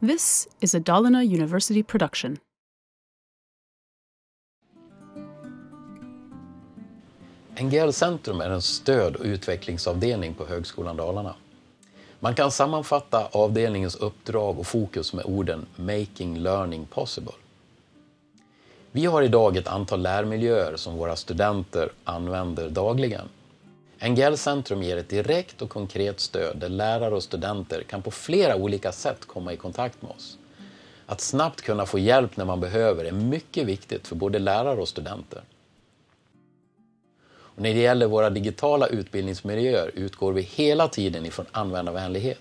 This is a Dalarna University production. NGL Centrum är en stöd och utvecklingsavdelning på Högskolan Dalarna. Man kan sammanfatta avdelningens uppdrag och fokus med orden Making Learning Possible. Vi har idag ett antal lärmiljöer som våra studenter använder dagligen. NGL Centrum ger ett direkt och konkret stöd där lärare och studenter kan på flera olika sätt komma i kontakt med oss. Att snabbt kunna få hjälp när man behöver är mycket viktigt för både lärare och studenter. Och när det gäller våra digitala utbildningsmiljöer utgår vi hela tiden ifrån användarvänlighet.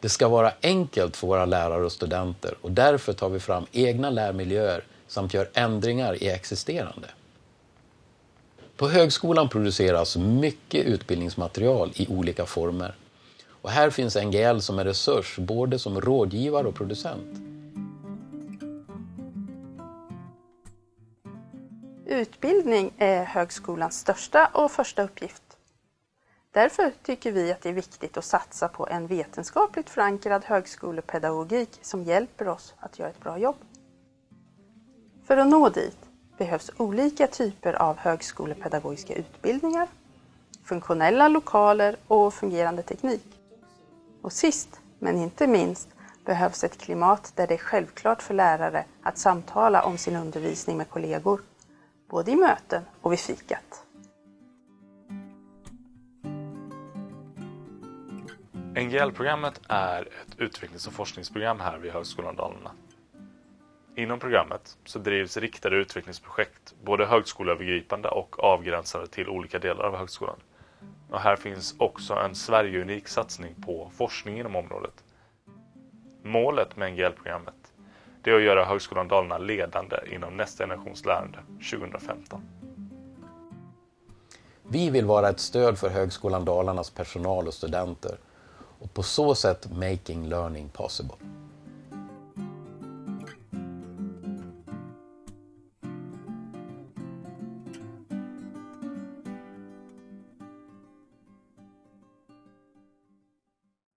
Det ska vara enkelt för våra lärare och studenter och därför tar vi fram egna lärmiljöer samt gör ändringar i existerande. På högskolan produceras mycket utbildningsmaterial i olika former. Och här finns NGL som en resurs både som rådgivare och producent. Utbildning är högskolans största och första uppgift. Därför tycker vi att det är viktigt att satsa på en vetenskapligt förankrad högskolepedagogik som hjälper oss att göra ett bra jobb. För att nå dit behövs olika typer av högskolepedagogiska utbildningar, funktionella lokaler och fungerande teknik. Och sist, men inte minst, behövs ett klimat där det är självklart för lärare att samtala om sin undervisning med kollegor, både i möten och vid fikat. NGL-programmet är ett utvecklings och forskningsprogram här vid Högskolan Dalarna. Inom programmet så drivs riktade utvecklingsprojekt, både högskoleövergripande och avgränsade till olika delar av högskolan. Och här finns också en Sverigeunik satsning på forskning inom området. Målet med NGL-programmet är att göra Högskolan Dalarna ledande inom nästa generations lärande 2015. Vi vill vara ett stöd för Högskolan Dalarnas personal och studenter och på så sätt making learning possible.